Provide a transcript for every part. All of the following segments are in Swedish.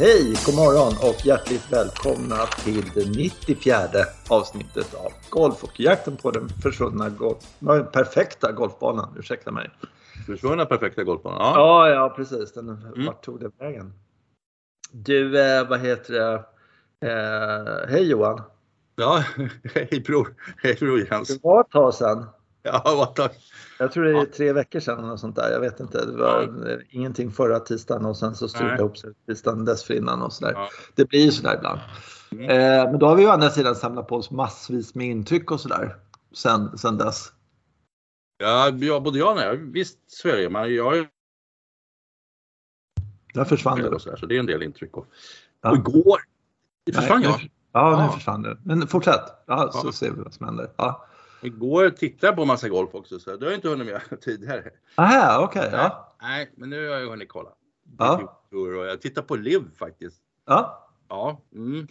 Hej, god morgon och hjärtligt välkomna till det 94 avsnittet av Golf och jakten på den försvunna golf, perfekta golfbanan. Ursäkta mig. Försvunna perfekta golfbanan? Ja. ja, ja precis. Den, mm. Vart tog den vägen? Du, eh, vad heter det? Eh, hej Johan! Ja, hej bror! Hej bror Jens! Det var ett tag sedan. Ja, tag. Jag tror det är ja. tre veckor sedan eller sånt där. Jag vet inte. Det var ja. ingenting förra tisdagen och sen så stod det ihop sig tisdagen dessförinnan och sådär. Ja. Det blir ju sådär ibland. Mm. Eh, men då har vi å andra sidan samlat på oss massvis med intryck och sådär sen, sen dess. Ja, ja både jag och nej. Visst så är det. Men jag Där försvann det. Så, så det är en del intryck. Och, och igår försvann jag. Ja, nu försvann det. Men fortsätt. Ja, så ser vi vad som händer. Ja. Igår tittade jag på massa golf också, så det har jag inte hunnit med tidigare. Aha, okej. Okay, ja. Nej, men nu har jag hunnit kolla. Ja. Och jag tittar på LIV faktiskt. Ja. Ja. Mm.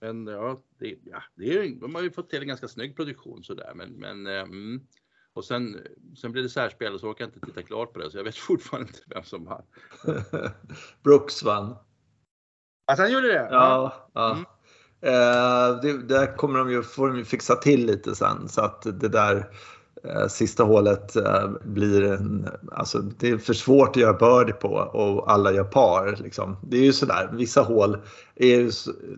Men ja, det, ja det är, de har ju fått till en ganska snygg produktion sådär. Men, men mm. Och sen, sen blev det särspel och så orkade jag inte titta klart på det, så jag vet fortfarande inte vem som vann. Brooks vann. Att han gjorde det? Ja. ja. Mm. Eh, det, där kommer de ju, får de ju fixa till lite sen så att det där eh, sista hålet eh, blir en, alltså det är för svårt att göra birdie på och alla gör par. Liksom. Det är ju sådär, vissa hål är ju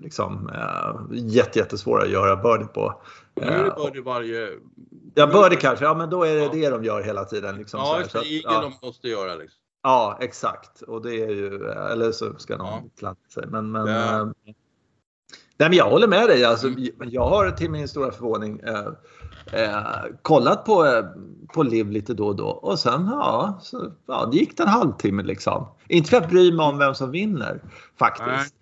liksom eh, jätte, jättesvåra att göra birdie på. Nu är det birdie varje... Ja, birdie kanske, ja men då är det ja. det de gör hela tiden. Liksom, ja, just det, ja. de måste göra liksom. Ja, exakt. Och det är ju, eller så ska de ja. klanta sig. Men, men, ja. Nej, men jag håller med dig. Alltså, mm. Jag har till min stora förvåning eh, eh, kollat på, eh, på LIV lite då och då och sen ja, så, ja, det gick en halvtimme liksom. Inte för att bry mig om vem som vinner faktiskt. Nej.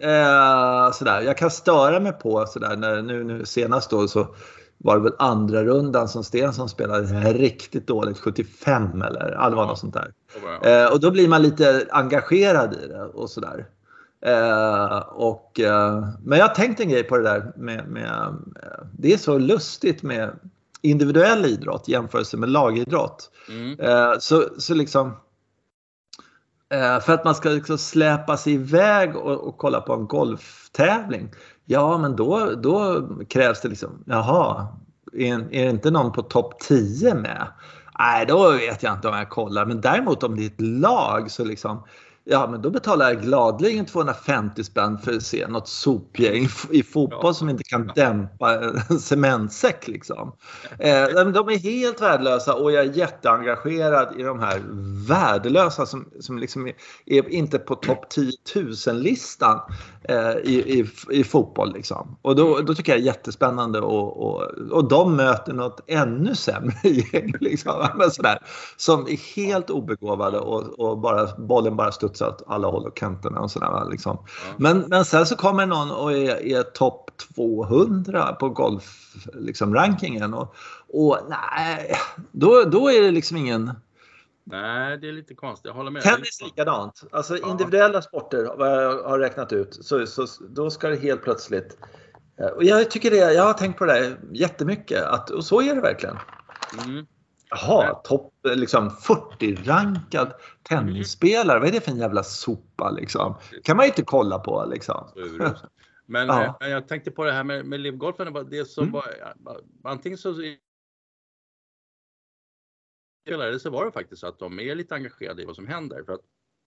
Eh, sådär. Jag kan störa mig på sådär när nu, nu senast då så var det väl andra rundan som Stensson spelade riktigt dåligt, 75 eller var något sånt där. Eh, och då blir man lite engagerad i det och sådär. Eh, och, eh, men jag har tänkt en grej på det där med, med eh, det är så lustigt med individuell idrott jämfört med lagidrott. Mm. Eh, så, så liksom eh, för att man ska liksom släpa sig iväg och, och, kolla på en golftävling. Ja, men då, då krävs det liksom, jaha, är, är det inte någon på topp 10 med? Nej, då vet jag inte om jag kollar. Men däremot om det är ett lag så liksom Ja, men då betalar jag gladeligen 250 spänn för att se något sopgäng i fotboll ja. som inte kan dämpa en cementsäck. Liksom. Eh, de är helt värdelösa och jag är jätteengagerad i de här värdelösa som, som liksom är, är inte på topp 10 000-listan eh, i, i, i, fotboll. Liksom. Och då, då tycker jag det är jättespännande och, och, och de möter något ännu sämre gäng. Liksom, sådär, som är helt obegåvade och, och bara, bollen bara studsar så att alla håller kanterna och sådär. Liksom. Ja. Men, men sen så kommer någon och är, är topp 200 på golfrankingen liksom, och, och nej, då, då är det liksom ingen Nej, det är lite konstigt. Jag håller med. Tennis likadant. Alltså ja. individuella sporter, vad jag har räknat ut, så, så, då ska det helt plötsligt... Eh, och jag tycker det, jag har tänkt på det jättemycket, att, och så är det verkligen. Mm. Jaha, topp liksom 40-rankad tennisspelare. Vad är det för en jävla sopa liksom? kan man ju inte kolla på liksom. Men, ja. men jag tänkte på det här med, med livgolfen. Det som mm. var, antingen så eller så var det faktiskt så att de är lite engagerade i vad som händer. För att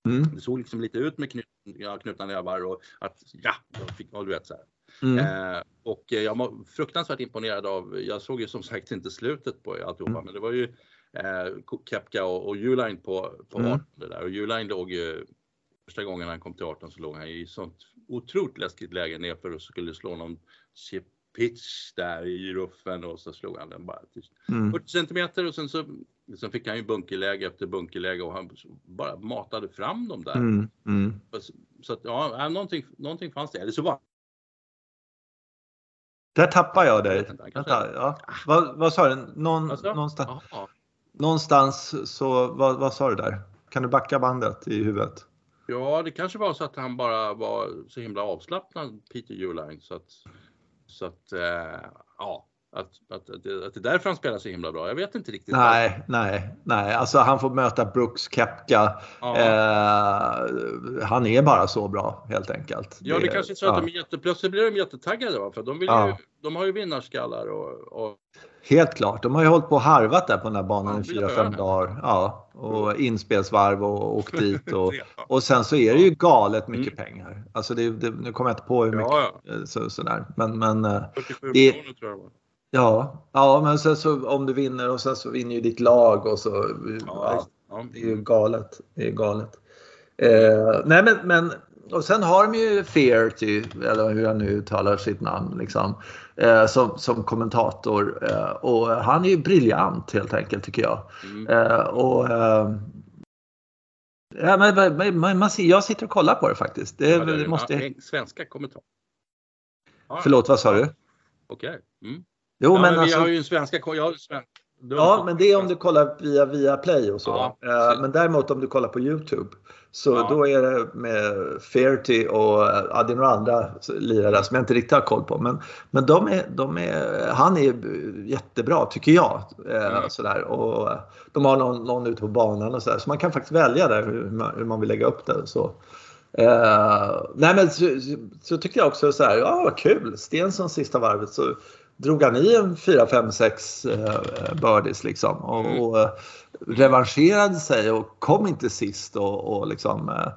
mm. Det såg liksom lite ut med knut, ja, knutna nävar och att ja, de fick, du vet så här. Mm. Eh, och jag var fruktansvärt imponerad av, jag såg ju som sagt inte slutet på alltihopa, mm. men det var ju eh, Kepka och, och Uline på, på mm. 18 där och Uline låg ju första gången han kom till 18 så låg han i sånt otroligt läskigt läge nerför och skulle slå någon chip pitch där i ruffen och så slog han den bara mm. 40 centimeter och sen så sen fick han ju bunkerläge efter bunkerläge och han bara matade fram dem där. Mm. Mm. Så att ja, någonting, någonting fanns det. Eller så var där tappar jag dig. Vänta, ja. vad, vad sa du? Någon, alltså? någonstans, någonstans så, vad, vad sa du där? Kan du backa bandet i huvudet? Ja, det kanske var så att han bara var så himla avslappnad, Peter Uline. Så att, så att äh, ja, att, att, att, det, att det är därför han spelar så himla bra. Jag vet inte riktigt. Nej, nej, nej. Alltså han får möta Brooks Kepka. Ja. Eh, han är bara så bra helt enkelt. Ja, det, det kanske är så att ja. de är jätte, plötsligt blir de jättetaggade va? För de, vill ja. ju, de har ju vinnarskallar och, och... Helt klart. De har ju hållit på och harvat där på den här banan i fyra, fem dagar. Ja, och inspelsvarv och åkt dit. Och, och sen så är det ju galet mycket mm. pengar. Alltså det, det, nu kommer jag inte på hur mycket. Ja, ja. Så, sådär. Men, men, 47 det, miljoner tror jag var. Ja, ja men sen så om du vinner och sen så vinner ju ditt lag och så. Ja, ja, det är ju galet. Det är galet. Eh, nej men, men och sen har de ju Fearty, eller hur jag nu uttalar sitt namn, liksom, eh, som, som kommentator. Eh, och han är ju briljant helt enkelt tycker jag. Mm. Eh, och, eh, ja, men, man, man, jag sitter och kollar på det faktiskt. Det, ja, det, måste... Svenska kommentator. Förlåt, vad sa du? Okej. Okay. Mm. Jo, ja, men, men alltså, vi har ju en svenska... Jag sven... Ja, men det är om du kollar via, via Play och så. Ja, uh, men däremot om du kollar på Youtube så ja. då är det med Fairty och ja, det är några andra lirare som jag inte riktigt har koll på. Men, men de är, de är, han är jättebra tycker jag. Mm. sådär. Och de har någon, någon ute på banan och sådär. Så man kan faktiskt välja där hur man, hur man vill lägga upp det. Så. Uh, nej men så, så, tycker jag också så här, ja vad kul, Stensson sista varvet så drog han i en 4, 5, 6 birdies liksom och, mm. och eh, revanscherade sig och kom inte sist och, och liksom eh,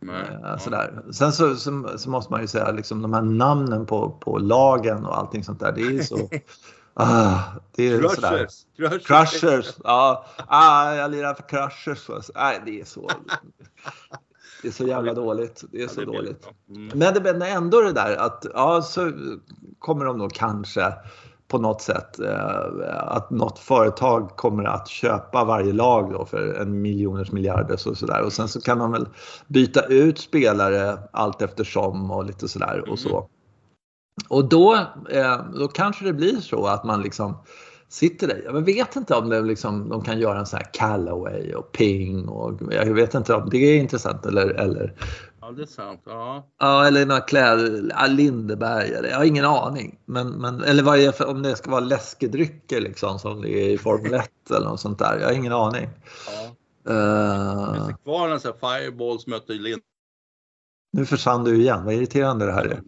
Nej, eh, sådär. Sen så, så, så, måste man ju säga liksom de här namnen på, på lagen och allting sånt där. Det är så. Ah, det är crushers. Sådär. Crushers. crushers. Ja, ah, jag lirar för Crushers. Nej, det är så. Det är så jävla dåligt. Det är så ja, det dåligt. Mm. Men det är ändå det där att ja, så kommer de då kanske på något sätt eh, att något företag kommer att köpa varje lag då för en miljoners miljarder och sådär och sen så kan de väl byta ut spelare allt eftersom och lite sådär och så. Mm. Och då, eh, då kanske det blir så att man liksom sitter där. Jag vet inte om det liksom, de kan göra en sån här Callaway och Ping och jag vet inte om det är intressant eller, eller Ja, det är sant. Ja, ja eller några kläder, Lindeberg, jag har ingen aning. Men, men, eller vad är det för, om det ska vara läskedrycker liksom som det är i Formel 1 eller något sånt där. Jag har ingen aning. Ja. Uh, Finns det kvar en sån här Fireballs möter Lind nu försvann du igen, vad irriterande det här är.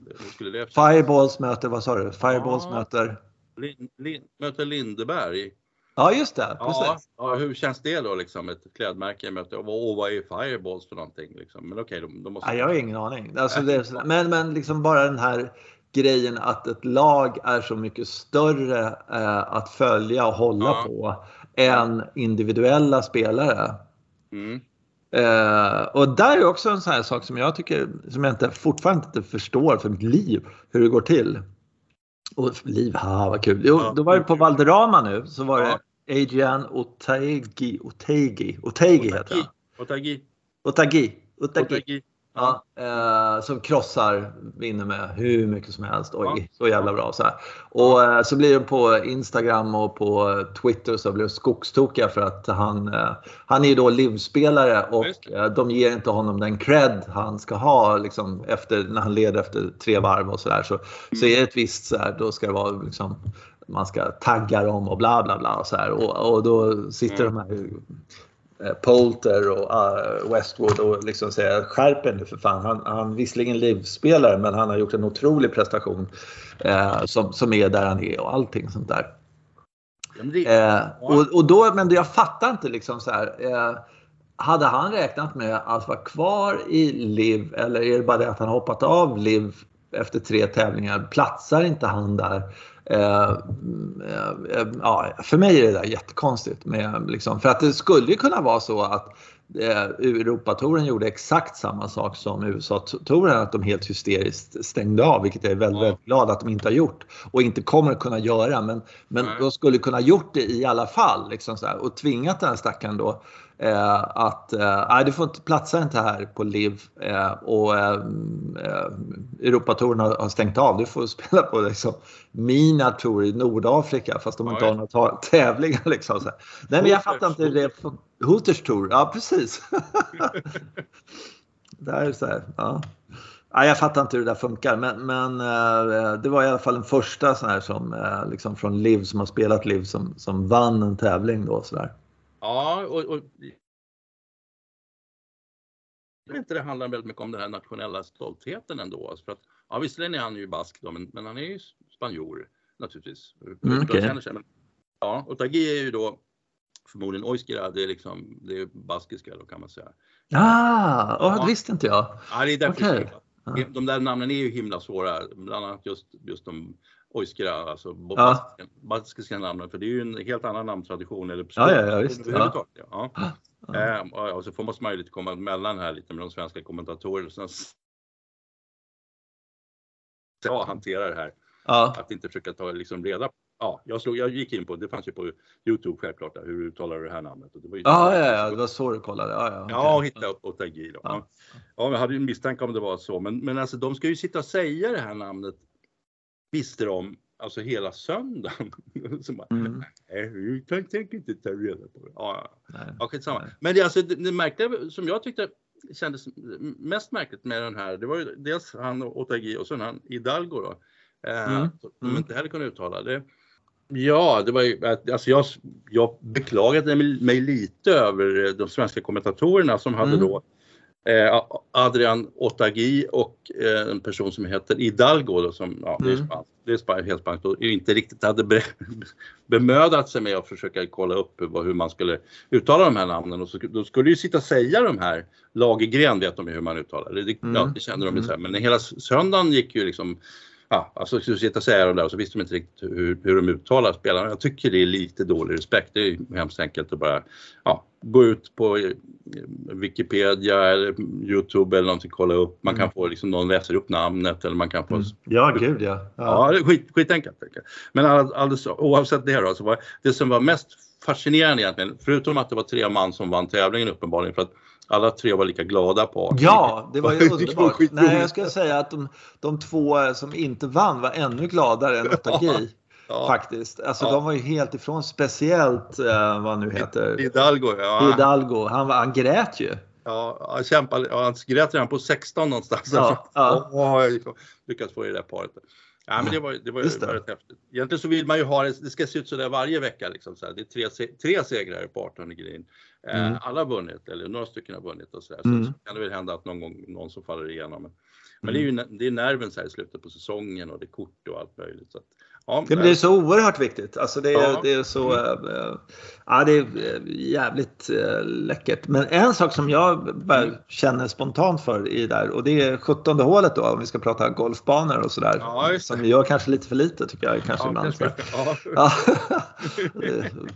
Fireballs möter, vad sa du? Fireballs ja. möter? Lin, Lin, möter Lindeberg. Ja, just det. Ja, ja, hur känns det då liksom? Ett klädmärke möter och vad är Fireballs för någonting? Liksom? Men okej, okay, de, de måste... ja, jag har ingen aning. Alltså, det, men, men liksom bara den här grejen att ett lag är så mycket större eh, att följa och hålla ja. på än individuella spelare. Mm. Eh, och där är också en sån här sak som jag tycker, som jag inte, fortfarande inte förstår för mitt liv, hur det går till. Och liv, haha vad kul. Jo, då var det på Valderrama nu så var det Adrian Otaegi, Otaegi, Otaegi heter han. Otagi. Otagi. Otagi. Ja, eh, som krossar, vinner med hur mycket som helst. Oj, ja. så jävla bra. Så här. Och eh, så blir de på Instagram och på Twitter så blir de skogstokiga för att han, eh, han är ju då livspelare och eh, de ger inte honom den cred han ska ha liksom, efter, när han leder efter tre varv och sådär. Så, mm. så är det ett visst så här, då ska det vara liksom, man ska tagga dem och bla bla bla och så här. Och, och då sitter mm. de här Polter och uh, Westwood och liksom säga skärp nu för fan. Han, han visserligen livsspelare men han har gjort en otrolig prestation uh, som, som är där han är och allting sånt där. Uh, och, och då, men jag fattar inte liksom så här. hade han räknat med att vara kvar i LIV eller är det bara det att han hoppat av LIV efter tre tävlingar? Platsar inte han där? Eh, eh, ja, för mig är det där jättekonstigt. Med, liksom, för att det skulle ju kunna vara så att eh, Europatouren gjorde exakt samma sak som USA-touren, att de helt hysteriskt stängde av, vilket jag är väldigt, väldigt glad att de inte har gjort och inte kommer kunna göra. Men, men de skulle kunna gjort det i alla fall liksom så här, och tvingat den här stackaren då Eh, att eh, du får inte platsa inte här på LIV eh, och eh, eh Europatouren har, har, stängt av. Du får spela på liksom, Mina Tour i Nordafrika fast de inte har några tävlingar. Liksom, så Nej, men jag fattar inte det. Hooters Tour, ja precis. det här är så här, ja. Ja, jag fattar inte hur det där funkar, men, men uh, det var i alla fall den första sån här som uh, liksom från Liv som har spelat Liv som, som vann en tävling då sådär. Ja, och, och jag inte det handlar väldigt mycket om den här nationella stoltheten ändå. Alltså för att, ja, visserligen är han ju bask då, men, men han är ju spanjor naturligtvis. Mm, okay. men, ja, och Tagi är ju då förmodligen Oiskira, det är liksom det är baskiska då kan man säga. Ah, ja. det visste inte jag. Ja, det är därför okay. De där namnen är ju himla svåra, bland annat just, just de Oiskira, alltså ja. baskiska namnen, för det är ju en helt annan namntradition. Eller ja, ja, ja, visst. Ja. Ja. Ja. Ehm, och så får man ju lite komma emellan här lite med de svenska kommentatorerna. Ja, hantera det här. Ja. Att inte försöka ta liksom reda Ja, jag, slog, jag gick in på, det fanns ju på Youtube självklart, där, hur uttalar du det här namnet? Och det var ju ja, ja, ja, det var så du kollade? Ja, ja, okay. ja och hitta Otagi då. Ja. ja, jag hade ju en misstanke om det var så, men, men alltså de ska ju sitta och säga det här namnet, visste de, alltså hela söndagen. så bara, mm. Nej, jag tänker inte ta reda på det. Ja, ja skitsamma. Men det, alltså, det, det märkliga som jag tyckte kändes mest märkligt med den här, det var ju dels han Otagi och sen han Hidalgo då. Eh, mm. Som mm. inte heller kunde uttala det. Ja, det var ju, alltså jag, jag beklagade mig lite över de svenska kommentatorerna som hade mm. då Adrian Otagi och eh, en person som heter Hidalgo då, som, ja, mm. det är, mm. spansk, det är spansk, helt spanskt och inte riktigt hade be, bemödat sig med att försöka kolla upp hur man skulle uttala de här namnen och så, då skulle ju sitta och säga de här, Lagergren vet de ju hur man uttalar det, det, mm. ja, det kände de ju mm. men hela söndagen gick ju liksom ja, alltså säga de där och så visste de inte riktigt hur, hur de uttalar spelarna. Jag tycker det är lite dålig respekt. Det är hemskt enkelt att bara ja, gå ut på eh, Wikipedia eller Youtube eller någonting, kolla upp. Man kan mm. få liksom någon läser upp namnet eller man kan få... Mm. Ja, gud ja. Ja, ja skit, skitenkelt. Men alldeles, oavsett det då, så var det som var mest fascinerande egentligen, förutom att det var tre man som vann tävlingen uppenbarligen, för att alla tre var lika glada på. Ja, det var ju underbart. Nej, jag skulle säga att de, de två som inte vann var ännu gladare än 8G. Ja. Faktiskt. Alltså ja. de var ju helt ifrån, speciellt eh, vad nu heter. Hidalgo. Ja. Hidalgo. Han, han grät ju. Ja, han kämpade. Ja, han grät redan på 16 någonstans. Ja, ja. Oh, lyckats få i det där paret. Ja, men det var, det var ju det. rätt häftigt. Egentligen så vill man ju ha det, det ska se ut sådär varje vecka. Liksom, så här. Det är tre, tre segrar på 18 green. Eh, mm. Alla har vunnit, eller några stycken har vunnit och sådär. Mm. Så, så kan det väl hända att någon gång någon som faller igenom. Men, men det är ju mm. det är nerven så här i slutet på säsongen och det är kort och allt möjligt. Så att, Ja, det, är så oerhört viktigt. Alltså det, ja. det är så... Äh, ja, det är jävligt äh, läckert. Men en sak som jag bara mm. känner spontant för i där och det är 17 hålet då om vi ska prata golfbanor och sådär. Ja, som vi gör kanske lite för lite tycker jag kanske ja, ibland. Ja.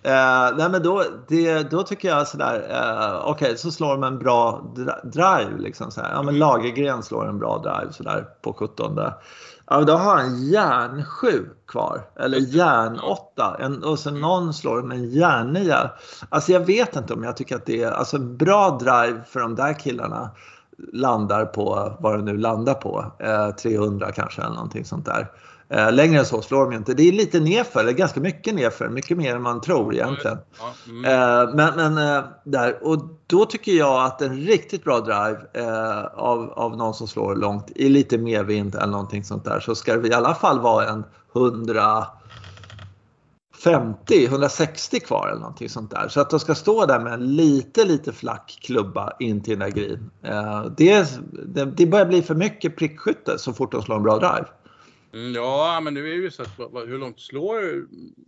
äh, nej men då, det, då tycker jag sådär, äh, okej okay, så slår de en bra drive liksom så här. Ja men mm. Lagergren slår en bra drive sådär på 17. Ja, då har han järn 7 kvar. Eller järn 8. och sen någon slår med en järn 9. Alltså jag vet inte om jag tycker att det är alltså bra drive för de där killarna landar på vad det nu landar på. Eh, 300 kanske eller någonting sånt där. Eh, längre än så slår de ju inte. Det är lite nerför, eller ganska mycket nerför, mycket mer än man tror egentligen. Mm. Eh, men men eh, där, och då tycker jag att en riktigt bra drive av, av någon som slår långt i lite medvind eller någonting sånt där så ska det i alla fall vara en 150, 160 kvar eller någonting sånt där. Så att de ska stå där med en lite, lite flack klubba in till den där green. Det, det, det börjar bli för mycket prickskytte så fort de slår en bra drive. Mm, ja, men nu är ju så att hur långt slår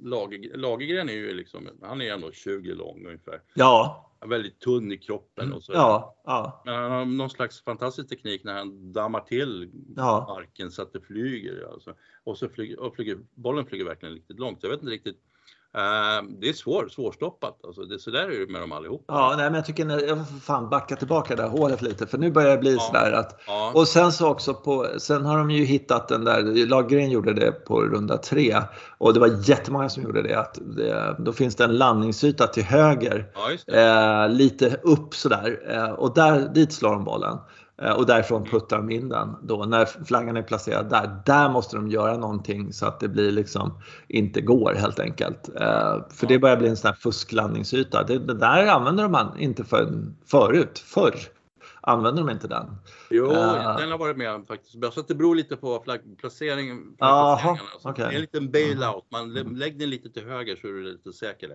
Lager, Lagergren är ju liksom, han är ändå 20 lång ungefär. Ja. Väldigt tunn i kroppen och så. Ja, ja. Men han har någon slags fantastisk teknik när han dammar till ja. marken så att det flyger. Alltså. Och så flyger, och flyger, bollen flyger verkligen riktigt långt. Jag vet inte riktigt det är svår, svårstoppat. Alltså, det är sådär är det med dem allihopa. Ja, nej, men jag tycker jag får fan backa tillbaka det där hålet lite för nu börjar det bli ja. sådär att ja. och sen så också på sen har de ju hittat den där Lagergren gjorde det på runda tre och det var jättemånga som gjorde det att det, då finns det en landningsyta till höger ja, eh, lite upp sådär eh, och där dit slår de bollen. Eh, och därifrån puttar de in den då när flaggan är placerad där. Där måste de göra någonting så att det blir liksom inte går helt enkelt. Eh, för det börjar bli en sån här fusklandningsyta. Det, det där använder man inte för, förut, förr. använder de inte den? Jo, uh, den har varit med faktiskt. Så det beror lite på flaggplaceringen. Jaha, okay. Det är en liten bailout. Man lägger den lite till höger så är du lite säkrare.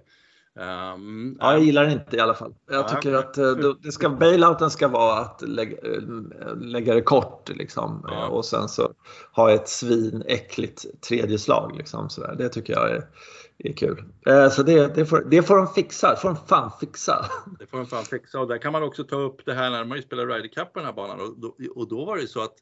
Um, ja, jag gillar det inte i alla fall. Jag tycker ja, att uh, det ska, bailouten ska vara att lägga, lägga det kort liksom. Ja. och sen så ha ett svinäckligt tredje slag. Liksom, sådär. Det tycker jag är, är kul. Uh, så det, det, får, det får de fixa. Det får de fan fixa. Det får de fan fixa. Och där kan man också ta upp det här när man spelar Ryder Cup på den här banan. Och då, och då var det så att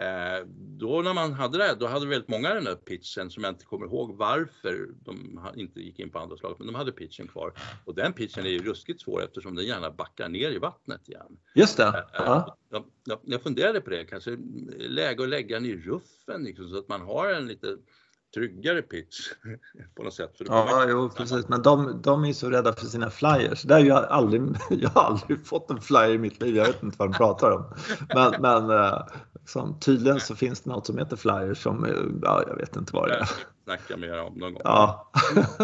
Eh, då när man hade det, då hade väldigt många den där pitchen som jag inte kommer ihåg varför de inte gick in på andra slaget, men de hade pitchen kvar. Och den pitchen är ju ruskigt svår eftersom den gärna backar ner i vattnet igen. Just det. Eh, ja. jag, jag, jag funderade på det, kanske läge att lägga den i ruffen liksom, så att man har en lite tryggare pitch på något sätt. För ja, jo, precis. Men de, de är så rädda för sina flyers. Där jag, aldrig, jag har aldrig fått en flyer i mitt liv. Jag vet inte vad de pratar om. Men, men eh, liksom, tydligen så finns det något som heter flyers som, eh, ja, jag vet inte vad det är. Snacka mer om någon gång. Ja.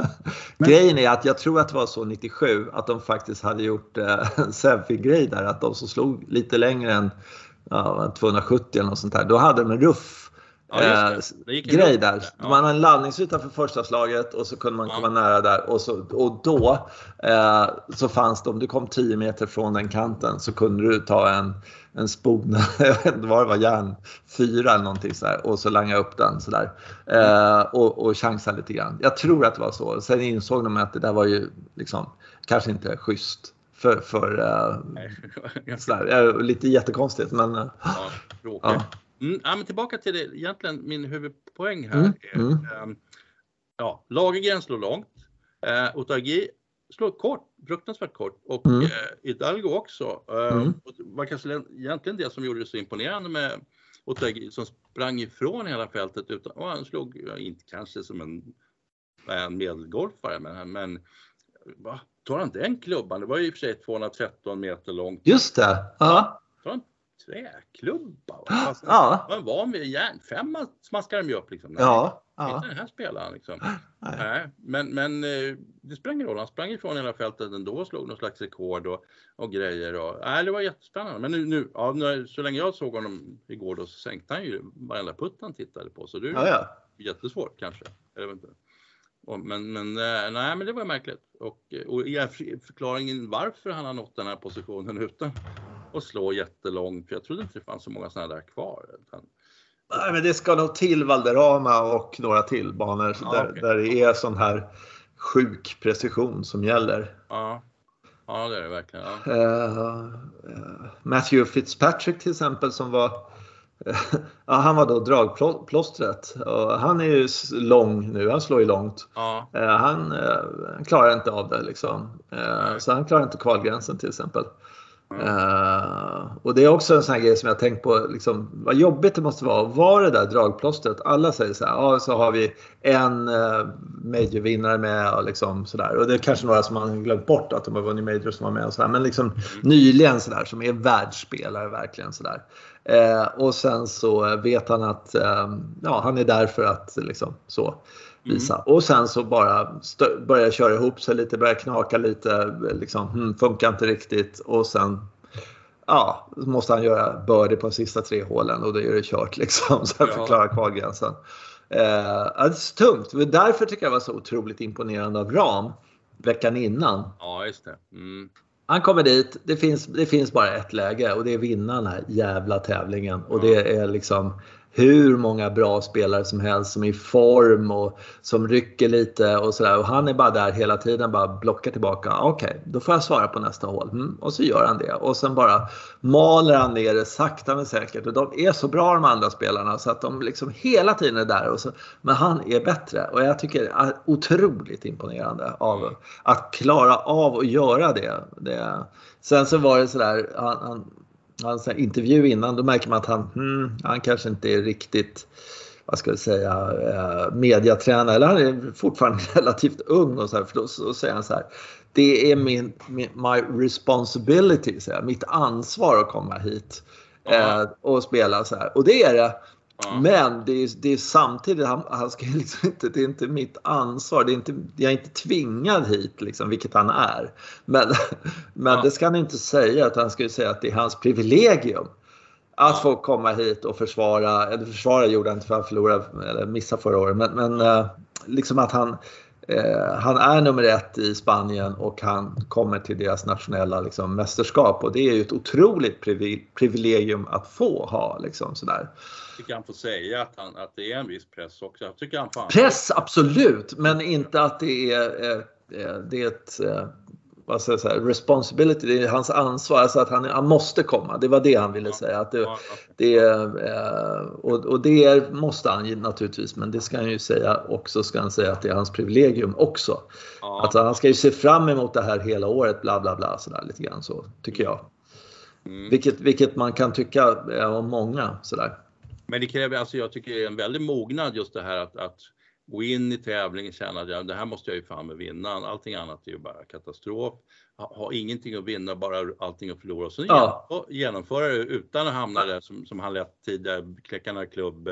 Grejen är att jag tror att det var så 97 att de faktiskt hade gjort eh, en selfie-grej där. Att de som slog lite längre än ja, 270 eller något sånt där. Då hade de en ruff Ja, eh, grej där. Ja. Man har en landningsyta för första slaget och så kunde man komma nära där och, så, och då eh, så fanns det, om du kom 10 meter från den kanten så kunde du ta en, en spon, jag vet inte vad det var, järnfyra eller någonting sådär och så langa upp den sådär eh, och, och chansa lite grann. Jag tror att det var så. Sen insåg de att det där var ju liksom kanske inte schysst för, för uh, sådär, lite jättekonstigt men uh, ja, Mm, ja, men tillbaka till det, egentligen min huvudpoäng här. Mm, är, mm. Eh, ja, Lagergren slår långt. Eh, Otagi slår kort, fruktansvärt kort. Och mm. eh, Hidalgo också. Eh, mm. var kanske egentligen det som gjorde det så imponerande med Otagi som sprang ifrån hela fältet. Utan, och han slog, ja, inte kanske som en, en medelgolfare, men, men va? tar han den klubban? Det var ju i och för sig 213 meter långt. Just det. Ja träklubba. Fast ja. Man var med järnfemma smaskade de ju upp liksom. Nej, ja. ja. Inte den här spelaren liksom. Nej. Nej. Men, men eh, det spelar ingen roll. Han sprang ifrån hela fältet ändå och slog någon slags rekord och, och grejer. Och, nej, det var jättespännande. Men nu, nu ja, så länge jag såg honom igår då så sänkte han ju varenda putt han tittade på. Så det är ja, ja. jättesvårt kanske. Jag inte. Men, men, eh, nej, men det var märkligt. Och, och förklaringen varför han har nått den här positionen utan att slå jättelångt. För jag trodde inte det fanns så många sådana där kvar. Nej, men det ska nog till Valderrama och några till banor ja, där, okay. där det är sån här sjuk precision som gäller. Ja, ja det är det verkligen. Ja. Uh, Matthew Fitzpatrick till exempel som var ja, han var då dragplåstret. Han är ju lång nu, han slår ju långt. Ja. Uh, han, han, klarar inte av det liksom. så han klarar inte kvalgränsen till exempel. Uh, och det är också en sån här grej som jag tänkt på, liksom, vad jobbigt det måste vara att vara det där dragplåstret. Alla säger så här, ja så har vi en uh, majorvinnare med och liksom sådär. Och det är kanske några som man glömt bort att de har vunnit major som var med och sådär. Men liksom mm. nyligen sådär som är världsspelare verkligen sådär. Uh, och sen så vet han att ja, han är där för att liksom så visa. Mm. Och sen så bara börja köra ihop sig lite, börja knaka lite, liksom, hmm, funkar inte riktigt och sen ja, måste han göra birdie på de sista tre hålen och då är det kört liksom. Så för att klara kvalgränsen. Eh, det är så tungt. Därför tycker jag det var så otroligt imponerande av Ram veckan innan. Ja, just det. Mm. Han kommer dit, det finns, det finns bara ett läge och det är vinna den här jävla tävlingen. Och det är liksom hur många bra spelare som helst som är i form och som rycker lite och sådär. Och han är bara där hela tiden, bara blockar tillbaka. Okej, okay, då får jag svara på nästa hål. Mm, och så gör han det. Och sen bara maler han ner det sakta men säkert. Och de är så bra de andra spelarna så att de liksom hela tiden är där. Och så, men han är bättre. Och jag tycker det är otroligt imponerande av att klara av att göra det. det sen så var det sådär, han, han hans intervju innan, då märker man att han, hmm, han kanske inte är riktigt vad ska jag säga, eh, mediatränare, eller han är fortfarande relativt ung och så här, för då, då säger han så här, det är min, min my responsibility, så här, mitt ansvar att komma hit eh, och spela så här. Och det är det. Ja. Men det är, det är samtidigt, han, han ska liksom inte, det är inte mitt ansvar. Det är inte, jag är inte tvingad hit, liksom, vilket han är. Men, men ja. det ska han inte säga, utan han ska säga att det är hans privilegium. Att ja. få komma hit och försvara, eller försvara gjorde han inte för han förlorade, eller missade förra året, men, men eh, liksom att han Eh, han är nummer ett i Spanien och han kommer till deras nationella liksom, mästerskap och det är ju ett otroligt privilegium att få ha. Liksom, sådär. Tycker han får säga att, han, att det är en viss press också. Jag tycker han fan... Press absolut, men inte att det är, eh, eh det är ett eh, vad ska jag säga, responsibility, det är hans ansvar, alltså att han, han måste komma. Det var det han ville säga. Att det, det, eh, och, och det måste han naturligtvis, men det ska han ju säga också, ska han säga att det är hans privilegium också. Ja. Alltså han ska ju se fram emot det här hela året, bla bla bla, sådär lite grann så, tycker jag. Mm. Vilket, vilket man kan tycka om många sådär. Men det kräver, alltså jag tycker det är en väldig mognad just det här att, att gå in i tävlingen, känna att ja, det här måste jag ju fan med vinna. Allting annat är ju bara katastrof. Ha, ha ingenting att vinna, bara allting att förlora. Så ja. genomföra det utan att hamna där som, som han lät tidigare, kläckarna klubb,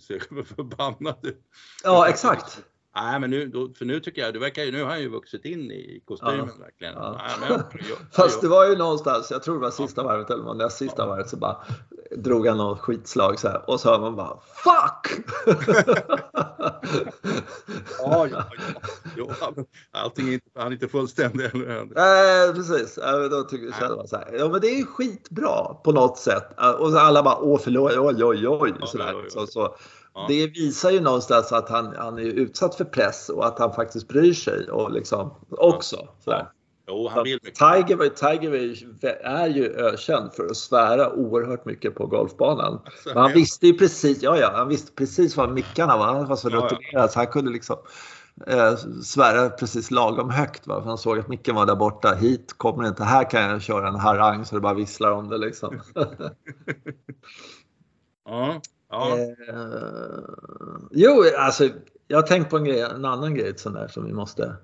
ser förbannad ut. Ja, exakt. Nej, men nu, för nu tycker jag, det verkar ju, nu har han ju vuxit in i kostymen ja. verkligen. Ja. Nej, men, jag, Fast det var ju någonstans, jag tror det var sista varvet eller näst sista varvet så bara drog han något skitslag så här och så hör man bara FUCK! ja, ja, ja. allting är inte, han är inte fullständig. Nej, precis. Då tycker själva så här. Ja, men det är skitbra på något sätt. Och så alla bara åh förlåt, oj, oj, oj. Så, där. så, så Ja. Det visar ju någonstans att han, han är utsatt för press och att han faktiskt bryr sig och liksom också. Sådär. Jo, han vill mycket. Tiger, Tiger är ju ökänd för att svära oerhört mycket på golfbanan. Alltså, Men han visste ju precis, ja, ja, han visste precis vad mickarna var. Han var så rutinerad ja, ja. så han kunde liksom eh, svära precis lagom högt. Va? För han såg att micken var där borta. Hit kommer inte. Här kan jag köra en harang så det bara visslar om det liksom. ja. Ja. Eh, jo, alltså jag har tänkt på en, grej, en annan grej sån där som vi måste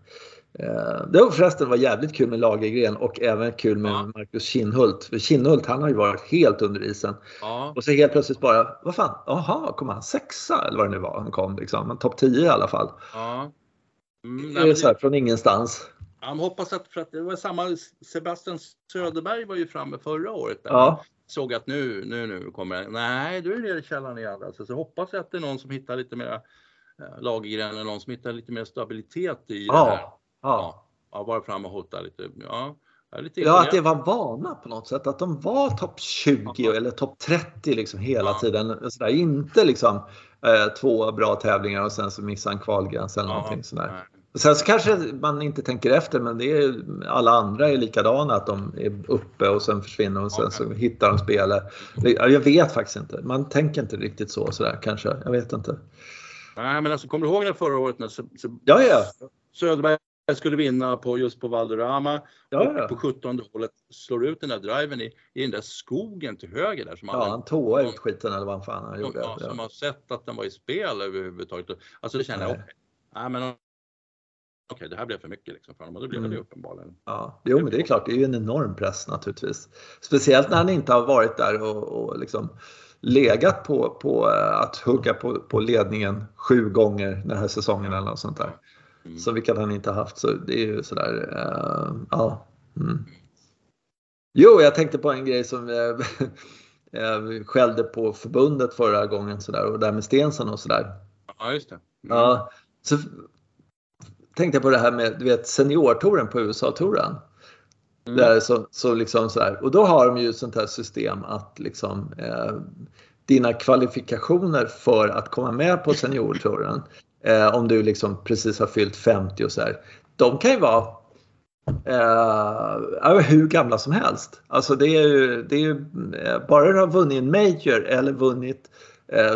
det var förresten var jävligt kul med Lagergren och även kul med ja. Marcus Kinnhult. För Kinnhult han har ju varit helt under isen. Ja. Och så helt plötsligt bara, vad fan, jaha, kom han sexa eller vad det nu var han kom liksom. Men topp 10 i alla fall. Ja. Mm, det är så här, från ingenstans. Han hoppas att, för att det var samma, Sebastian Söderberg var ju framme förra året. Där. Ja såg att nu, nu, nu kommer det. Nej, du är nere i källaren igen. Alltså, så hoppas jag att det är någon som hittar lite mer eh, lagergren eller någon som hittar lite mer stabilitet i ja, det här. Ja. ja, vara fram och hota lite. Ja, lite ja, att det var vana på något sätt. Att de var topp 20 ja. eller topp 30 liksom hela ja. tiden. Sådär. Inte liksom eh, två bra tävlingar och sen så missar en kvalgräns eller ja. någonting sådär. Sen så kanske man inte tänker efter men det är, alla andra är likadana att de är uppe och sen försvinner och sen så hittar de spelet. Jag vet faktiskt inte. Man tänker inte riktigt så sådär kanske. Jag vet inte. Nej men alltså kommer du ihåg när förra året när ja, ja. Söderberg skulle vinna på just på Valderrama ja, och på 17 hålet slår ut den där driven i, i den där skogen till höger där. Som ja, han tåade ut skiten eller vad fan han gjorde. Ja, som har sett att den var i spel överhuvudtaget. Alltså det känner jag. Okay. men okej, det här blev för mycket liksom för honom och det blev mm. det uppenbarligen. Ja, jo, men det är klart, det är ju en enorm press naturligtvis. Speciellt när han inte har varit där och, och liksom legat på, på eh, att hugga på, på ledningen sju gånger den här säsongen eller något sånt där. Mm. Så vilket han inte haft, så det är ju sådär, uh, ja. Mm. Jo, jag tänkte på en grej som jag eh, skällde på förbundet förra gången sådär och där med Stensen och sådär. Ja, just det. Mm. Ja, så tänkte jag på det här med du vet, seniortouren på USA-touren. Mm. Där så, så liksom så här, och då har de ju sånt här system att liksom eh, dina kvalifikationer för att komma med på seniortouren eh, om du liksom precis har fyllt 50 och så här. De kan ju vara eh, hur gamla som helst. Alltså det är ju, det är ju eh, bara du har vunnit en Major eller vunnit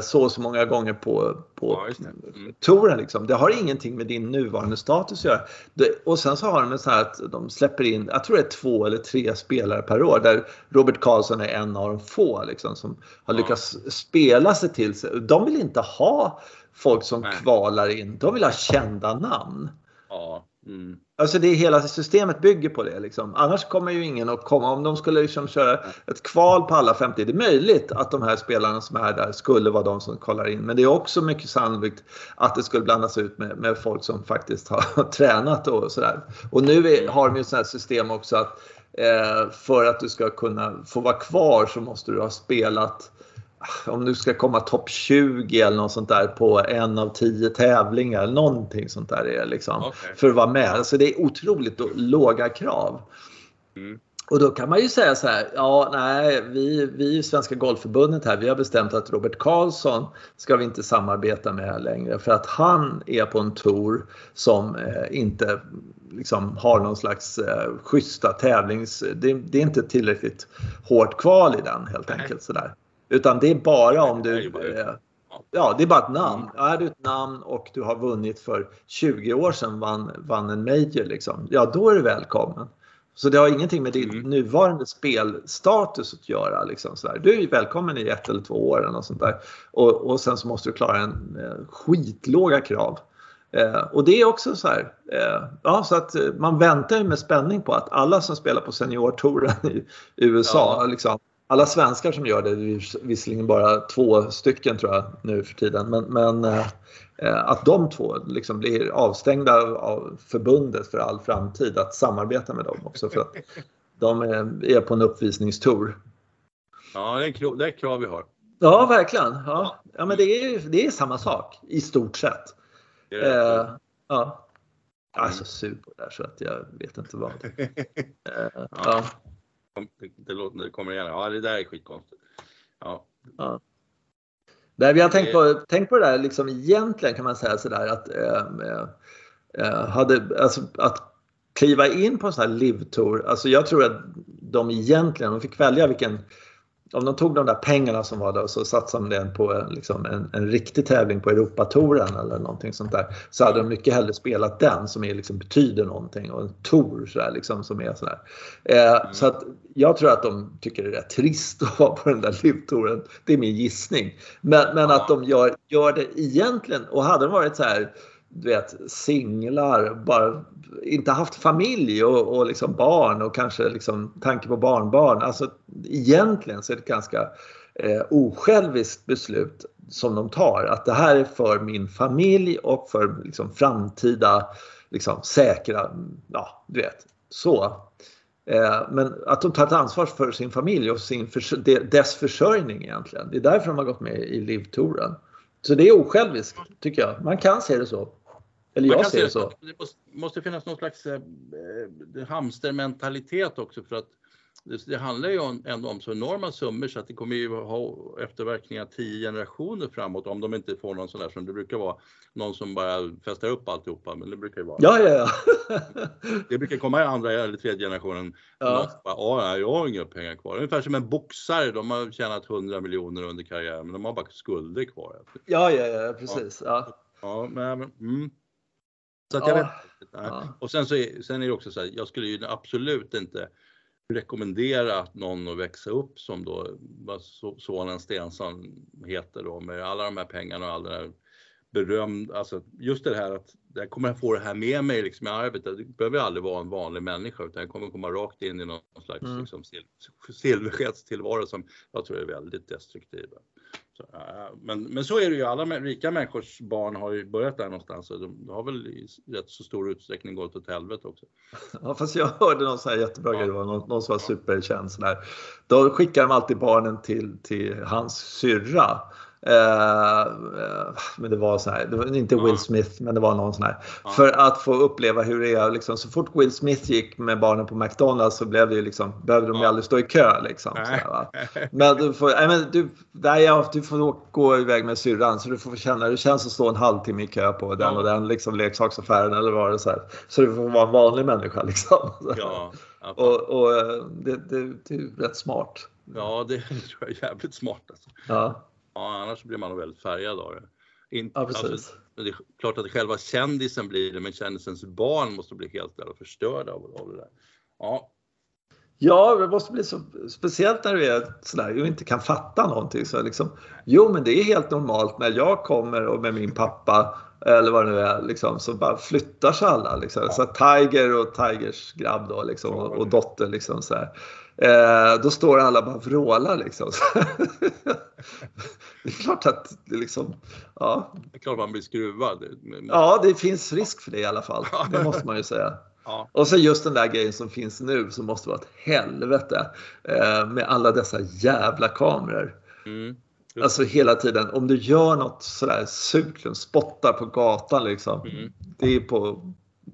så och så många gånger på, på ja, mm. touren. Liksom. Det har ingenting med din nuvarande status att göra. och sen så har de så här att de släpper in, jag tror det är två eller tre spelare per år där Robert Karlsson är en av de få liksom, som har lyckats spela sig till sig. De vill inte ha folk som Nej. kvalar in, de vill ha kända namn. Ja. Mm. Alltså det hela systemet bygger på det. Liksom. Annars kommer ju ingen att komma. Om de skulle liksom köra ett kval på alla 50. Det är möjligt att de här spelarna som är där skulle vara de som kollar in. Men det är också mycket sannolikt att det skulle blandas ut med, med folk som faktiskt har tränat och sådär. Och nu är, har de ju ett här system också att eh, för att du ska kunna få vara kvar så måste du ha spelat om du ska komma topp 20 eller något sånt där på en av tio tävlingar. Någonting sånt där är liksom. Okay. För att vara med. Alltså det är otroligt låga krav. Mm. Och då kan man ju säga så här, ja nej, vi, vi i Svenska Golfförbundet här, vi har bestämt att Robert Karlsson ska vi inte samarbeta med längre för att han är på en tour som eh, inte liksom har någon slags eh, schyssta tävlings... Det, det, är inte tillräckligt hårt kval i den helt nej. enkelt sådär. Utan det är bara om du... Eh, ja, det är bara ett namn. Är du ett namn och du har vunnit för 20 år sedan, vann, vann en major liksom. Ja, då är du välkommen. Så det har ingenting med din mm. nuvarande spelstatus att göra. Liksom, så där. Du är välkommen i ett eller två år och sånt där. Och, och sen så måste du klara en eh, skitlåga krav. Eh, och det är också så här, eh, ja, så att man väntar med spänning på att alla som spelar på seniortouren i USA, ja. liksom, alla svenskar som gör det, det är visserligen bara två stycken tror jag nu för tiden, men, men eh, att de två liksom blir avstängda av förbundet för all framtid att samarbeta med dem också för att de är, är på en uppvisningstour. Ja, det är, krav, det är krav vi har. Ja, verkligen. Ja, ja men det är, det är samma sak i stort sett. Eh, ja. Jag är så sur på det där så att jag vet inte vad. Eh, ja. Det, det, låter, det kommer igen. Ja, det där är skitkonstigt. Ja. ja. Nej, vi har tänkt på, tänkt på det där liksom egentligen kan man säga sådär att eh, eh, hade, alltså, att kliva in på en sån här live-tour, alltså jag tror att de egentligen, de fick välja vilken om de tog de där pengarna som var där och så satsade de det på liksom en, en riktig tävling på Europatouren eller någonting sånt där. Så hade de mycket hellre spelat den som är, liksom, betyder någonting och en tour så där, liksom, som är sådär. Eh, mm. Så att jag tror att de tycker det är rätt trist att vara på den där livtouren. Det är min gissning. Men, men att de gör, gör det egentligen och hade de varit så här du vet, singlar, bara inte haft familj och, och liksom barn och kanske liksom tanke på barnbarn. Alltså egentligen så är det ett ganska eh, osjälviskt beslut som de tar. Att det här är för min familj och för liksom, framtida liksom, säkra, ja du vet, så. Eh, men att de tar ett ansvar för sin familj och sin, dess försörjning egentligen. Det är därför de har gått med i livtouren. Så det är osjälviskt tycker jag. Man kan se det så. Eller jag ser det så. Det måste, måste finnas någon slags eh, eh, hamstermentalitet också för att det, det handlar ju ändå om så enorma summor så att det kommer ju ha efterverkningar tio generationer framåt om de inte får någon sån där som det brukar vara. Någon som bara festar upp alltihopa, men det brukar ju vara. Ja, ja, ja. det brukar komma i andra eller tredje generationen. Ja. Bara, jag har inga pengar kvar. Ungefär som en boxare, de har tjänat 100 miljoner under karriären, men de har bara skulder kvar. Ja, ja, ja, precis. Ja, ja men, mm. Så att jag ja. vet ja. Och sen så är, sen är det också så här, jag skulle ju absolut inte rekommendera att någon att växa upp som då vad sonen Stensson heter då med alla de här pengarna och all den här berömd, alltså just det här att jag kommer att få det här med mig liksom i arbetet. Det behöver aldrig vara en vanlig människa utan jag kommer komma rakt in i någon slags mm. liksom, silversketstillvaro som jag tror är väldigt destruktiv. Så, men, men så är det ju, alla rika människors barn har ju börjat där någonstans och de har väl i rätt så stor utsträckning gått åt helvete också. Ja fast jag hörde någon sån här jättebra grej, ja. någon, någon som var superkänd sån här. Då skickar de alltid barnen till, till hans syrra men det var så här, det var inte Will Smith, men det var någon sån här. För att få uppleva hur det är, liksom, så fort Will Smith gick med barnen på McDonalds så blev det ju liksom, behövde de ju aldrig stå i kö. Liksom, sådär, men du får, nej, men du, nej, du får gå iväg med syrran så du får känna hur det känns att stå en halvtimme i kö på den och den liksom, leksaksaffären eller vad det så här. Så du får vara en vanlig människa liksom. Ja, och, och eh, det, det, det är rätt smart. Ja, det tror jag är jävligt smart. Alltså. Ja. Ja, annars blir man nog väldigt färgad av det. In, ja, precis. Alltså, det är klart att själva kändisen blir det, men kändisens barn måste bli helt jävla förstörda av, av det där. Ja. Ja, det måste bli så speciellt när du är sådär och inte kan fatta någonting. Så liksom, jo, men det är helt normalt när jag kommer och med min pappa eller vad det nu är, liksom, så bara flyttar sig alla. Liksom. Så Tiger och Tigers grabb då, liksom, och, och dotter. Liksom, så här. Eh, då står alla bara och vrålar liksom. det är klart att det liksom, ja. Det är klart man blir skruvad. Ja, det finns risk för det i alla fall. Det måste man ju säga. Ja. Och så just den där grejen som finns nu som måste vara ett helvete eh, med alla dessa jävla kameror. Mm. Alltså hela tiden, om du gör något sådär surt, spottar på gatan liksom. Mm. Det är på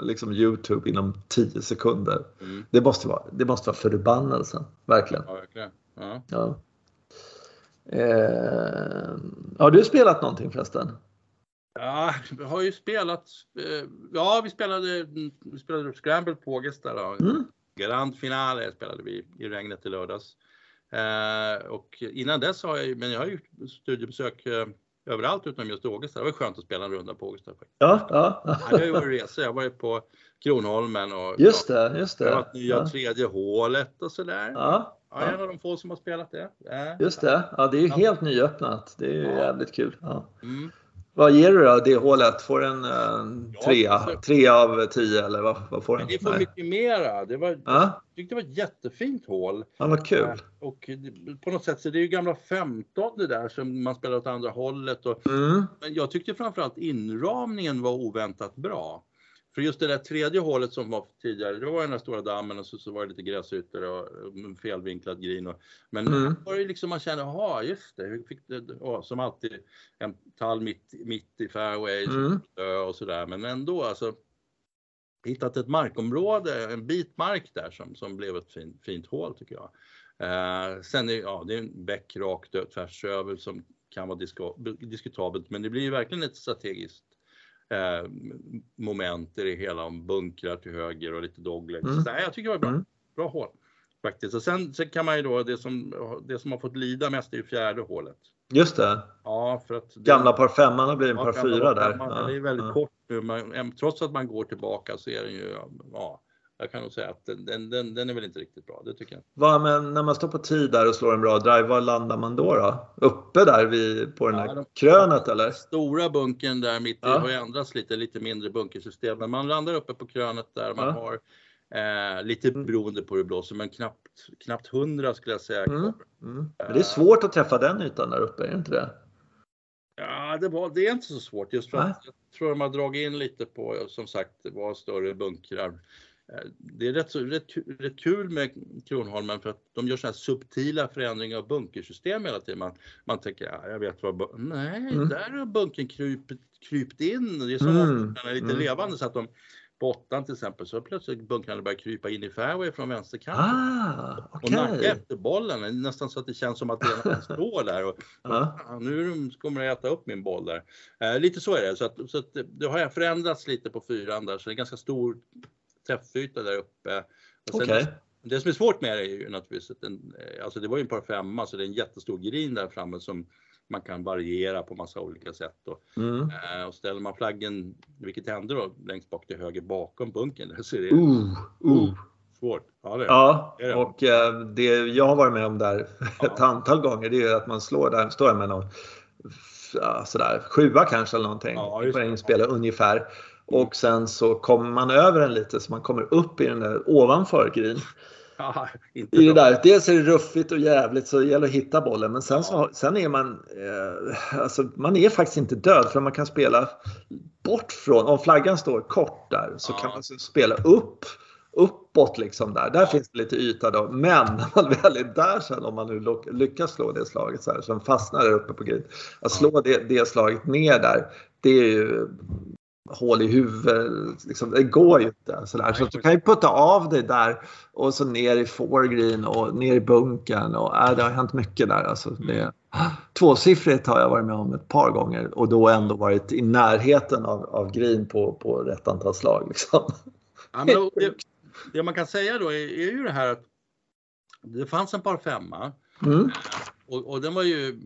liksom Youtube inom 10 sekunder. Mm. Det, måste vara, det måste vara förbannelsen, verkligen. Ja, verkligen. Ja. Ja. Eh, har du spelat någonting förresten? Ja, vi har ju spelat. Eh, ja, vi spelade, vi spelade Scramble på Ågesta. Mm. Grand finale spelade vi i regnet i lördags. Eh, och innan dess har jag, men jag har gjort studiebesök eh, överallt utom just Ågesta. Det var skönt att spela en runda på Ågesta. Ja, ja. ja jag har varit resor. Jag var ju på Kronholmen och just det, just det. Jag har nya ja. tredje hålet och sådär. Ja. Ja, en av de få som har spelat det. Just det, ja det är ju helt nyöppnat. Det är ju jävligt kul. Mm. Vad ger du då det hålet? Får den en ja, trea? Tre av tio eller vad, vad får den? Det får Nej. mycket mera. Det var, ja? Jag tyckte det var ett jättefint hål. Ja, vad kul. Och på något sätt så det är ju gamla 15 det där som man spelar åt andra hållet. Och, mm. Men jag tyckte framförallt inramningen var oväntat bra. För just det där tredje hålet som var tidigare, det var den där stora dammen och så, så var det lite gräsytor och felvinklad green. Och, men mm. var det liksom man kände, jaha just det, fick det oh, som alltid en tall mitt, mitt i fairway mm. och sådär. Men ändå alltså hittat ett markområde, en bit mark där som, som blev ett fin, fint hål tycker jag. Eh, sen är ja, det är en bäck rakt tvärs över som kan vara diskutabelt, men det blir ju verkligen ett strategiskt eh, moment i det hela om bunkrar till höger och lite doglegs. Mm. Så, nej, jag tycker det var bra. Mm. Bra hål faktiskt. Och sen, sen kan man ju då, det som, det som har fått lida mest är ju fjärde hålet. Just det. Ja, för att gamla par femman har blivit en par fyra där. Ja, det är väldigt ja. kort nu. Man, trots att man går tillbaka så är den ju, ja, jag kan nog säga att den, den, den är väl inte riktigt bra, det tycker jag. Va, men när man står på tid där och slår en bra drive, var landar man då? då? Uppe där vid, på den ja, de, krönet eller? Stora bunken där mitt i ja. har ändrats lite, lite mindre bunkersystem. Men man landar uppe på krönet där man ja. har eh, lite mm. beroende på hur det blåser, men knappt, knappt 100 skulle jag säga. Mm. Mm. Men det är svårt att träffa den ytan där uppe, är det inte det? Ja, det, var, det är inte så svårt just för att jag tror de har dragit in lite på, som sagt, det var större bunkrar. Eh, det är rätt, så, rätt, rätt kul med Kronholmen för att de gör så här subtila förändringar av bunkersystem hela tiden. Man, man tänker, ja, jag vet vad, nej, mm. där har bunken krypit, krypt in. Det är som mm. att den är lite mm. levande så att de på åttan till exempel så plötsligt bunkrarna börjar krypa in i fairway från vänsterkanten. Ah, okay. Och nacka efter bollen, nästan så att det känns som att det står där och, och nu kommer det äta upp min boll där. Eh, lite så är det, så, att, så att det har förändrats lite på fyran där så det är ganska stor träffyta där uppe. Och sen, okay. Det som är svårt med det är ju naturligtvis att den, eh, alltså det var ju en par femma så det är en jättestor green där framme som man kan variera på massa olika sätt. Och, mm. eh, och ställer man flaggen, vilket händer då längst bak till höger bakom bunken, där så är det uh, uh. svårt. Ja, det, ja det det. och eh, det jag har varit med om där ja. ett antal gånger det är att man slår där, står med någon ja, sådär sjua kanske eller någonting ja, på inspel ungefär. Och sen så kommer man över den lite så man kommer upp i den där ovanför green. Ja, I det där. Dels är det ruffigt och jävligt så det gäller att hitta bollen. Men sen, så, sen är man, eh, alltså, man är faktiskt inte död för man kan spela bort från, om flaggan står kort där så ja. kan man spela upp uppåt liksom där. Där ja. finns det lite yta då. Men när man väl är där sen, om man nu lyckas slå det slaget så här, som fastnar där uppe på grid. Att slå det, det slaget ner där, det är ju hål i huvudet. Liksom, det går ju inte. Sådär. Så du kan ju putta av dig där och så ner i foregreen och ner i bunkern. Och, äh, det har hänt mycket där. Alltså, det, tvåsiffrigt har jag varit med om ett par gånger och då ändå varit i närheten av, av green på, på rätt antal slag. Liksom. Ja, det, det, man kan säga då är, är, ju det här att det fanns en par femma mm. och, och den var ju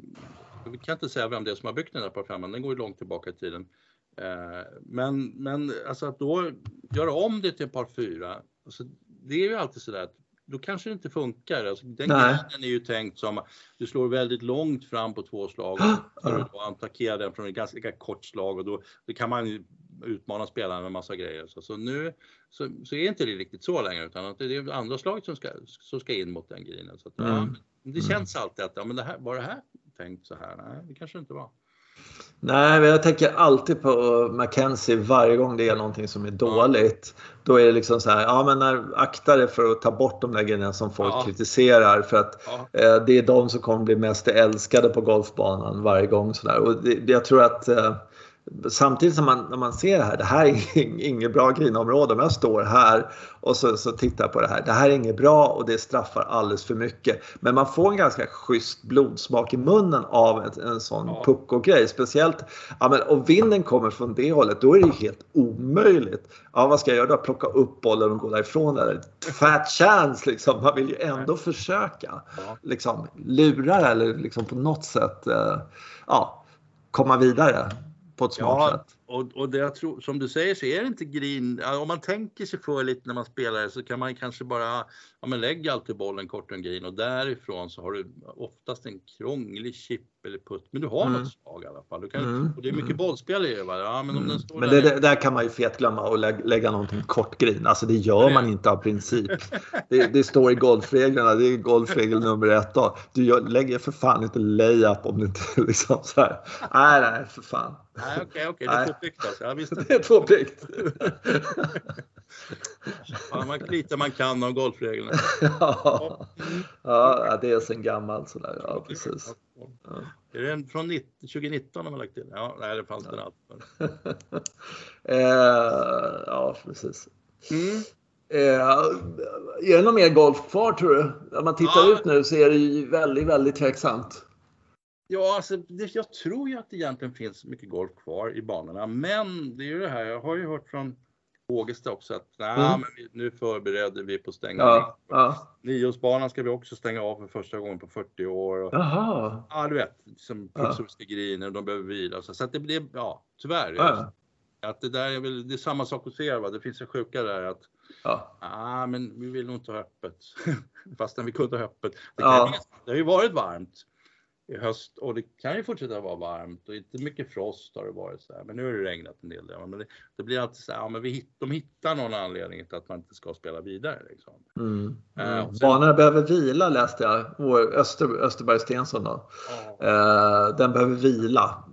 vi kan inte säga vem det är som har byggt den där par femman, den går ju långt tillbaka i tiden. Eh, men, men alltså att då göra om det till par fyra, alltså det är ju alltid sådär att då kanske det inte funkar. Alltså, den grinen är ju tänkt som, du slår väldigt långt fram på två slag och attackerar den från ett ganska kort slag och då, då kan man utmana spelaren med massa grejer. Så, så nu så, så, är inte det riktigt så längre utan att det är andra slaget som ska, som ska in mot den grinen. Så att, mm. ja, det känns alltid att ja, men det här, var det här tänkt så här? Nej, det kanske inte var. Nej, jag tänker alltid på Mackenzie varje gång det är någonting som är dåligt. Då är det liksom så här, ja men när, akta dig för att ta bort de där grejerna som folk ja. kritiserar för att ja. eh, det är de som kommer bli mest älskade på golfbanan varje gång. Så där. Och det, jag tror att eh, samtidigt som man, när man ser det här, det här är inget bra grinområde. Om jag står här och så, så tittar på det här. Det här är inget bra och det straffar alldeles för mycket. Men man får en ganska schysst blodsmak i munnen av en, en sån ja. pucko-grej. Speciellt ja, men, om vinden kommer från det hållet, då är det helt omöjligt. Ja, vad ska jag göra då? Plocka upp bollen och gå därifrån? Eller? Fat chance liksom. Man vill ju ändå försöka liksom, lura eller liksom på något sätt eh, ja, komma vidare på ett smart ja, sätt. Och, och det jag tror, som du säger så är det inte green. Om man tänker sig för lite när man spelar så kan man kanske bara ja, men lägg alltid bollen kort om green och därifrån så har du oftast en krånglig chip eller putt. Men du har mm. något slag i alla fall. Du kan, mm. och det är mycket mm. bollspel i det. Ja, men om den står men det, där, där kan man ju fetglömma och lägga, lägga någonting kort green. Alltså det gör man inte av princip. Det, det står i golfreglerna. Det är golfregel nummer ett. Då. Du gör, lägger för fan inte layup om du inte liksom så här. Nej, nej, för fan. Nej, okej, okay, okej. Okay. Det är två plikt alltså. Jag visste. Det är två plikt. ja, man lite man kan om golfreglerna. ja. ja, det är sen gammalt sådär. Ja, precis. Ja. Är det från 2019 de har lagt till? Ja, nej, det fanns ja. den allt. eh, ja, precis. Mm. Eh, är det någon mer golf kvar tror du? Om man tittar ja. ut nu så är det ju väldigt, väldigt tveksamt. Ja, alltså, det, jag tror ju att det egentligen finns mycket golf kvar i banorna, men det är ju det här, jag har ju hört från Ågesta också att nej, mm. men nu förbereder vi på att stänga ja, ja. Niosbanan ska vi också stänga av för första gången på 40 år. Och, Jaha. Ja, du vet, som provisoriska ja. griner och de behöver vila. Så, så att det blir, ja, tyvärr. Ja. Att det där är väl, det är samma sak hos er, va? det finns en sjuka där att ja. ah, men vi vill nog inte ha öppet. Fastän vi kunde ha öppet. Det, kan, ja. det har ju varit varmt i höst och det kan ju fortsätta vara varmt och inte mycket frost har det varit så här. Men nu har det regnat en del. Men det, det blir alltid så här, ja men vi, de hittar någon anledning till att man inte ska spela vidare. Liksom. Mm. Mm. Uh, Banorna behöver vila läste jag, vår Öster, Österberg Stensson då. Uh. Uh, den behöver vila.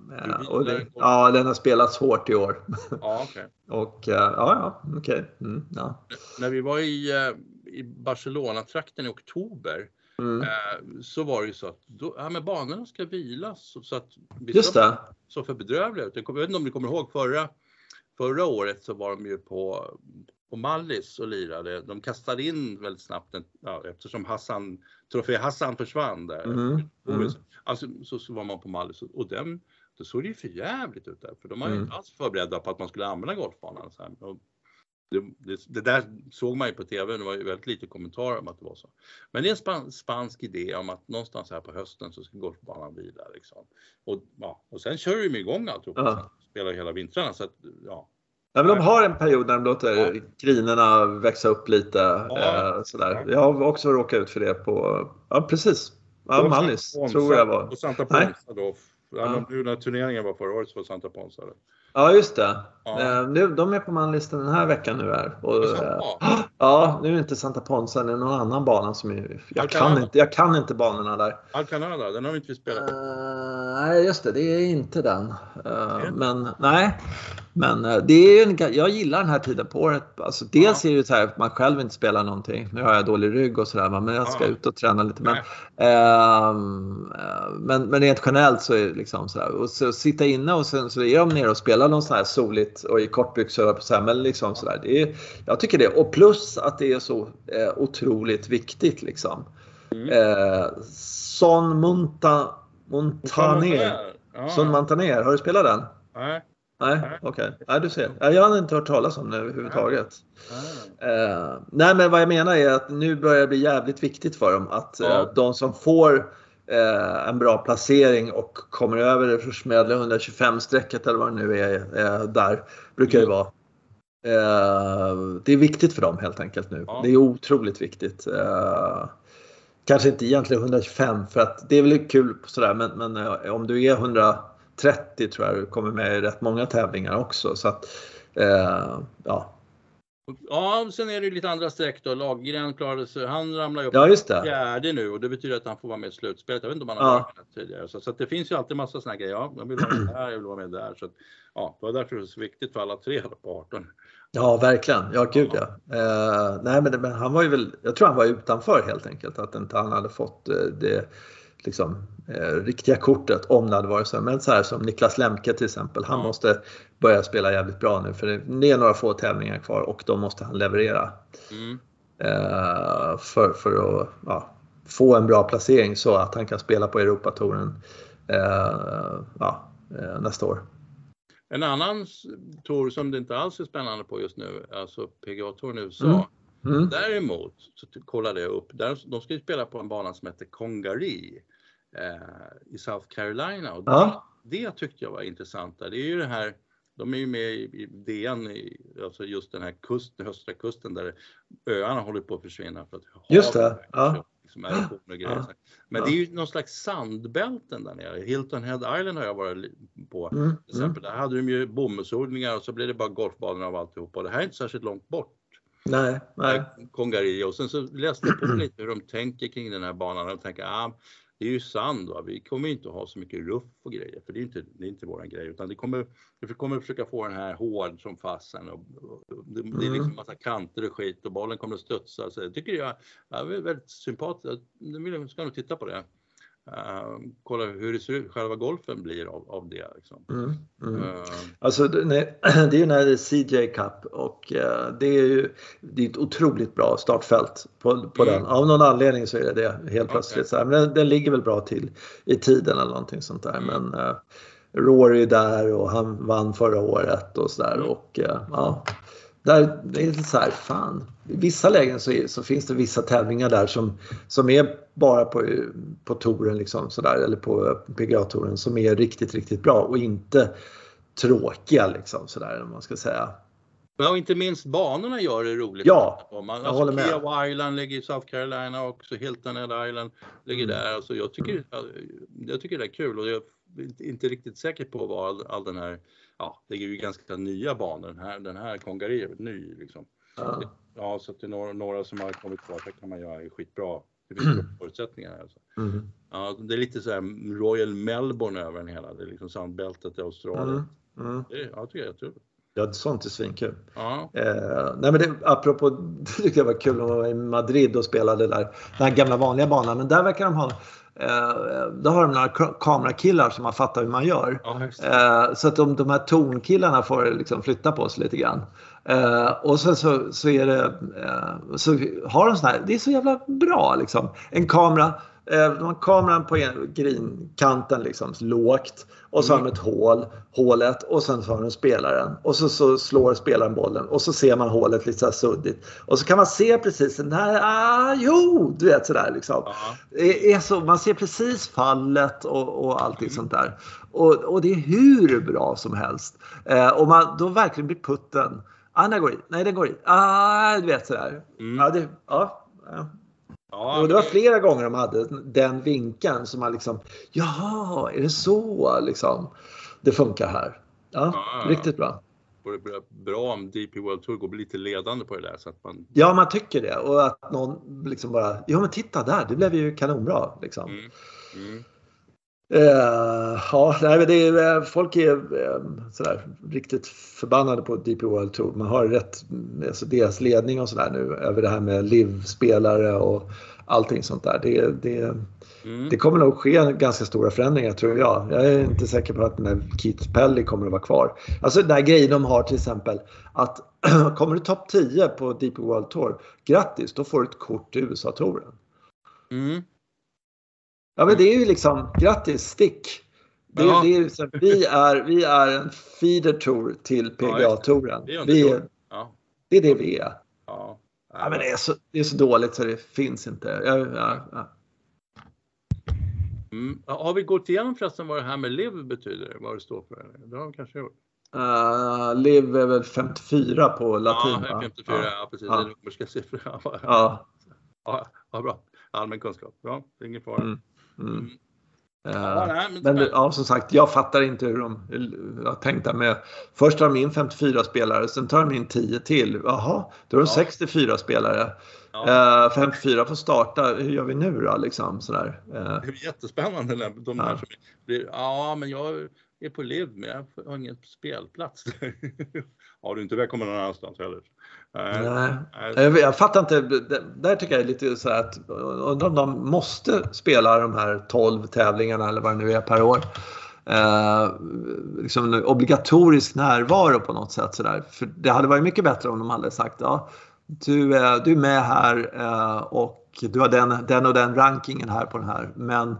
Och det, ja, den har spelats hårt i år. Ja, okay. och ja, ja, okej. Okay. Mm, ja. När vi var i, i Barcelona-trakten i oktober Mm. Eh, så var det ju så att då, ja, men banorna ska vilas så, att Just det. så för bedrövliga ut. Jag vet inte om ni kommer ihåg förra, förra året så var de ju på, på Mallis och lirade. De kastade in väldigt snabbt en, ja, eftersom Hassan, Trofé Hassan försvann där. Mm. Mm. Alltså, så, så var man på Mallis och den, då såg det ju för jävligt ut där för de var mm. inte alls förberedda på att man skulle använda golfbanan. Så här. Och det, det, där såg man ju på TV, det var ju väldigt lite kommentarer om att det var så. Men det är en span, spansk idé om att någonstans här på hösten så ska golfbanan vila. Liksom. Och, ja, och sen kör de igång alltihop ja. spelar hela vintrarna. Så att, ja. Ja, men de har en period när de låter ja. grinerna växa upp lite. Ja. Eh, sådär. Jag har också råkat ut för det på, ja precis, ja, Mallis tror jag var. Och Santa Ponsa då. Ja. Nu när turneringen var förra året så var Santa Ponsa det. Ja, just det. Ja. Eh, nu, de är på manlistan den här veckan nu här. Och, äh, ja, nu är inte Santa Ponsa, det är någon annan bana som är, jag, kan inte, jag kan inte banorna där. Alcanada, den har vi inte spelat på. Uh, nej, just det, det är inte den. Uh, men nej, men uh, det är en, jag gillar den här tiden på året. Alltså, dels ja. är det så här att man själv inte spelar någonting. Nu har jag dålig rygg och sådär, men jag ska ja. ut och träna lite. Men, ehm, men, men rent generellt så är det liksom så här. Och så sitta inne och sen så är de nere och spelar någon sån här soligt och i kortbyxor på så här, men liksom så där. Det är, jag tycker det. Och plus att det är så eh, otroligt viktigt liksom. Mm. Eh, Son Monta, Montaner. Ja. Son Montaner, har du spelat den? Nej. Nej, okej. Okay. Nej, du ser. Jag har inte hört talas om det överhuvudtaget. Eh, nej, men vad jag menar är att nu börjar det bli jävligt viktigt för dem att ja. eh, de som får eh, en bra placering och kommer över det försmädliga 125-strecket eller vad det nu är, eh, där brukar det mm. vara. Det är viktigt för dem helt enkelt nu. Ja. Det är otroligt viktigt. kanske inte egentligen 125 för att det är väl kul sådär men, men om du är 130 tror jag du kommer med i rätt många tävlingar också. Så att, ja, Ja, sen är det lite andra streck då. Laggren klarade sig, han ramlar upp ja, just det. fjärde nu och det betyder att han får vara med i slutspelet. Jag vet inte om han har varit med tidigare. Så, så det finns ju alltid massa sådana grejer. Ja, jag vill vara med där, jag vill vara med där. Så ja, det var därför det är så viktigt för alla tre på 18. Ja, verkligen. Ja, gud ja. Uh, nej, men, men, han var ju väl, jag tror han var utanför helt enkelt. Att inte han hade fått uh, det liksom, eh, riktiga kortet om det hade varit så. Men så här som Niklas Lemke till exempel, han mm. måste börja spela jävligt bra nu för det är några få tävlingar kvar och då måste han leverera. Mm. Eh, för, för att ja, få en bra placering så att han kan spela på Europatouren eh, ja, eh, nästa år. En annan tour som det inte alls är spännande på just nu, alltså PGA-touren i USA. Mm. Mm. Däremot så kollade jag upp, där, de ska ju spela på en bana som heter Congaree eh, i South Carolina. Och ja. det, det, tyckte jag var intressant. Det är ju det här, de är ju med i, i DN, i, alltså just den här kusten, östra kusten där öarna håller på att försvinna. För att just det. Ja. Liksom och grejer. Men det är ju någon slags sandbälten där nere. Hilton Head Island har jag varit på. Mm. Till exempel. Mm. Där hade de ju bomullsodlingar och så blev det bara golfbanor av alltihopa. Det här är inte särskilt långt bort. Nej, nej. Kongari. Och sen så läste jag på lite hur de tänker kring den här banan. De tänker, ah, det är ju sand. Va? Vi kommer inte att ha så mycket ruff och grejer, för det är inte, det är inte våran grej, utan det kommer, vi kommer försöka få den här hård som fasen och, och det, det, är liksom mm. massa kanter och skit och bollen kommer att studsa. Så jag tycker jag, jag är väldigt sympatiskt. Jag ska nog titta på det. Uh, kolla hur det ser ut, själva golfen blir av, av det. Liksom. Mm, mm. Uh, alltså det, är ju när det är CJ Cup och uh, det är ju det är ett otroligt bra startfält på, på mm. den. Av någon anledning så är det det helt plötsligt. Okay. Så här. Men den, den, ligger väl bra till i tiden eller någonting sånt där. Mm. Men uh, Rory är där och han vann förra året och sådär. Mm. Och, ja, där, det är så här, fan. I vissa lägen så, är, så, finns det vissa tävlingar där som, som är bara på, på touren liksom sådär, eller på PGA-touren som är riktigt, riktigt bra och inte tråkiga liksom sådär om man ska säga. Ja, och inte minst banorna gör det roligt. Ja, man, jag alltså, håller med. Kiowa Island ligger i South Carolina också, Hilton Head Island ligger mm. där. Alltså, jag, tycker, jag tycker det är kul och jag är inte riktigt säker på vad all, all den här ja, det är ju ganska nya banor. Den här, den här Kongari är ny liksom. Ja. ja, så att det är några, några som har kommit kvar, det kan man göra är skitbra. Det finns mm. förutsättningar. Alltså. Mm. Ja, det är lite så här Royal Melbourne över den hela. Det är liksom sandbältet i Australien. Mm. Mm. Det, ja, jag tycker jag tror det. Ja, sånt är svinkul. Ja. Eh, nej men det, apropå, det tyckte jag var kul när man var i Madrid och spelade där, den här gamla vanliga banan. Men där verkar de ha Eh, då har de några kamerakillar som har fattat hur man gör. Ja, eh, så att de, de här tonkillarna får liksom flytta på sig lite grann. Eh, och sen så, så är det, eh, så har de sån här, det är så jävla bra liksom. En kamera de har kameran på grinkanten liksom lågt och så har de ett hål, hålet och sen så har de spelaren och så, så slår spelaren bollen och så ser man hålet lite så suddigt och så kan man se precis den här, ah, jo, du vet sådär liksom. Det är så, man ser precis fallet och, och allting mm. sånt där. Och, och det är hur bra som helst. Eh, och man då verkligen blir putten, ah, den går i, nej den går i, ah, du vet sådär. Mm. Ja, det, ja, Ja, och det var flera gånger de hade den vinkeln som man liksom, jaha, är det så liksom det funkar här? Ja, ja riktigt bra. Det vore bra om DP World Tour går lite ledande på det där. Så att man... Ja, man tycker det. Och att någon liksom bara, ja men titta där, det blev ju kanonbra. Liksom. Mm. Mm. Uh, ja, nej, det är, eh, folk är uh, sådär, riktigt förbannade på DP World Tour. Man har rätt, alltså deras ledning och sådär nu över det här med livspelare och allting sånt där. Det, det, mm. det kommer nog ske ganska stora förändringar tror jag. Jag är inte säker på att den Keith Pelly kommer att vara kvar. Alltså den där grejen de har till exempel att kommer du topp 10 på DP World Tour, grattis, då får du ett kort till USA-touren. Mm. Ja men det är ju liksom, grattis, stick. Det, det är, vi, är, vi är en feeder tour till PGA-touren. Ja, det, är, ja. det är det vi är. Ja. Ja, men det, är så, det är så dåligt så det finns inte. Ja, ja, mm. Har vi gått igenom förresten vad det här med liv betyder? Vad det står för? Det har vi kanske gjort. Uh, Liv är väl 54 på latin? Ja, 54, ja, ja precis. Ja. Det är romerska siffror. ja. ja. Ja, bra. Allmän kunskap. Ja, det är ingen fara. Mm. Mm. Ja, nej, men, men ja, som sagt, jag fattar inte hur de har tänkt där med. Först tar de in 54 spelare, sen tar de in 10 till. Jaha, då är de ja. 64 spelare. Ja. Uh, 54 får starta, hur gör vi nu då? Liksom, sådär. Uh. Det är jättespännande. De ja. som blir, ja, men jag är på LIV men jag har ingen spelplats. ja, du är inte välkommen någon annanstans heller. Nej, jag, fattar inte. Där tycker jag är lite så att undrar om de måste spela de här 12 tävlingarna eller vad det nu är per år. Eh, liksom en obligatorisk närvaro på något sätt. Så där. För det hade varit mycket bättre om de hade sagt ja, du, är, du är med här eh, och du har den, den och den rankingen här på den här. Men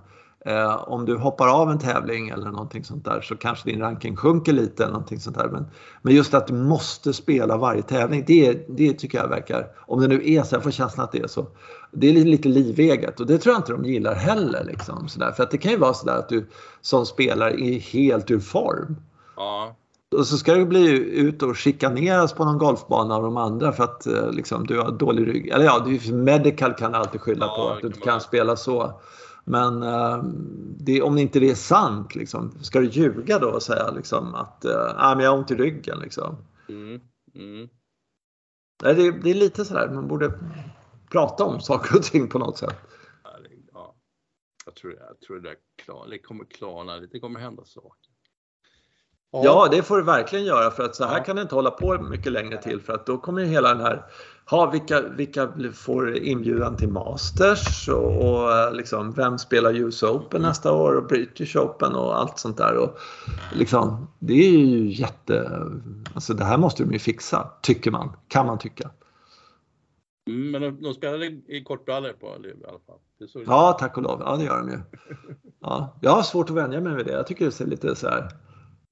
Eh, om du hoppar av en tävling eller någonting sånt där så kanske din ranking sjunker lite. Eller någonting sånt där. Men, men just att du måste spela varje tävling, det, det tycker jag verkar, om det nu är så, jag får känslan att det är så, det är lite liveget och det tror jag inte de gillar heller. Liksom, så där. För att det kan ju vara så där att du som spelare är helt ur form. Ja. Och så ska du bli ut och chikaneras på någon golfbana av de andra för att eh, liksom, du har dålig rygg. Eller ja, medical kan alltid skylla ja, på att du inte kan spela så. Men eh, det, om inte det är sant, liksom, ska du ljuga då och säga liksom, att ah, men jag har ont i ryggen? Liksom? Mm. Mm. Nej, det, det, är lite sådär, man borde prata om saker och ting på något sätt. Ja, jag tror, jag tror det, klar, det kommer klarna det kommer hända saker. Ja. ja, det får det verkligen göra för att så här ja. kan det inte hålla på mycket längre till för att då kommer hela den här ha, vilka, vilka får inbjudan till Masters och, och liksom, vem spelar US Open nästa år och British Open och allt sånt där. Och, liksom, det är ju jätte... Alltså det här måste de ju fixa, tycker man. Kan man tycka. Mm, men de, de spelar i kortbrallor på Liv i alla fall. ja, tack och lov. Ja, det gör de ju. Ja, jag har svårt att vänja mig vid det. Jag tycker det ser lite så här...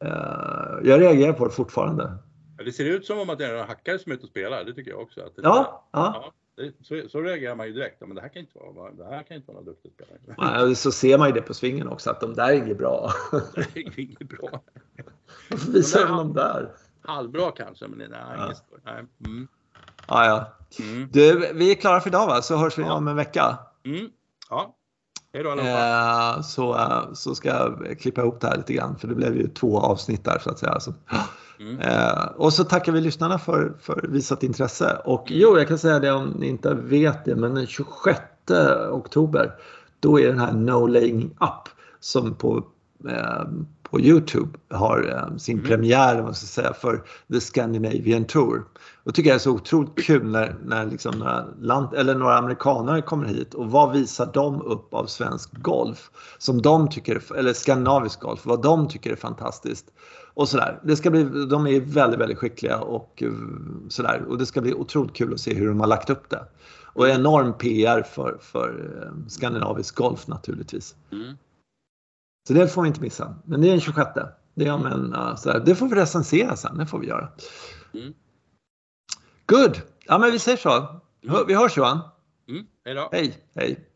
Uh, jag reagerar på det fortfarande. Det ser ut som om att det är några hackare som är ute och spelar, det tycker jag också. Att det, ja, ja. ja så, så, reagerar man ju direkt. Men det här kan inte vara, det här kan inte vara någon duktig spelare. Nej, så ser man ju det på svingen också, att de där är inget bra. det är inget bra. Varför visar de dem där? Halvbra kanske, men nej, ja. nej. Mm. Ja, ja. Mm. Du, vi är klara för idag va? Så hörs vi ja. om en vecka. Mm. Ja. Hej då eh, så, eh, så ska jag klippa ihop det här lite grann för det blev ju två avsnitt där så att säga. Så. Mm. Eh, och så tackar vi lyssnarna för, för visat intresse. Och mm. jo, jag kan säga det om ni inte vet det, men den 26 oktober då är den här No Laying Up som på, eh, på Youtube har eh, sin mm. premiär man ska säga, för The Scandinavian Tour. Och tycker jag är så otroligt kul när, när liksom några, land, eller några amerikanare kommer hit och vad visar de upp av svensk golf som de tycker, eller skandinavisk golf, vad de tycker är fantastiskt och sådär. Det ska bli, de är väldigt, väldigt skickliga och eh, sådär. Och det ska bli otroligt kul att se hur de har lagt upp det. Och enorm PR för, för eh, skandinavisk golf naturligtvis. Mm. Så det får vi inte missa. Men det är den 26. Det, är om en, sådär. det får vi recensera sen, det får vi göra. Mm. Good! Ja men vi säger så. Vi hörs Johan. Mm. Hej då. Hej, hej.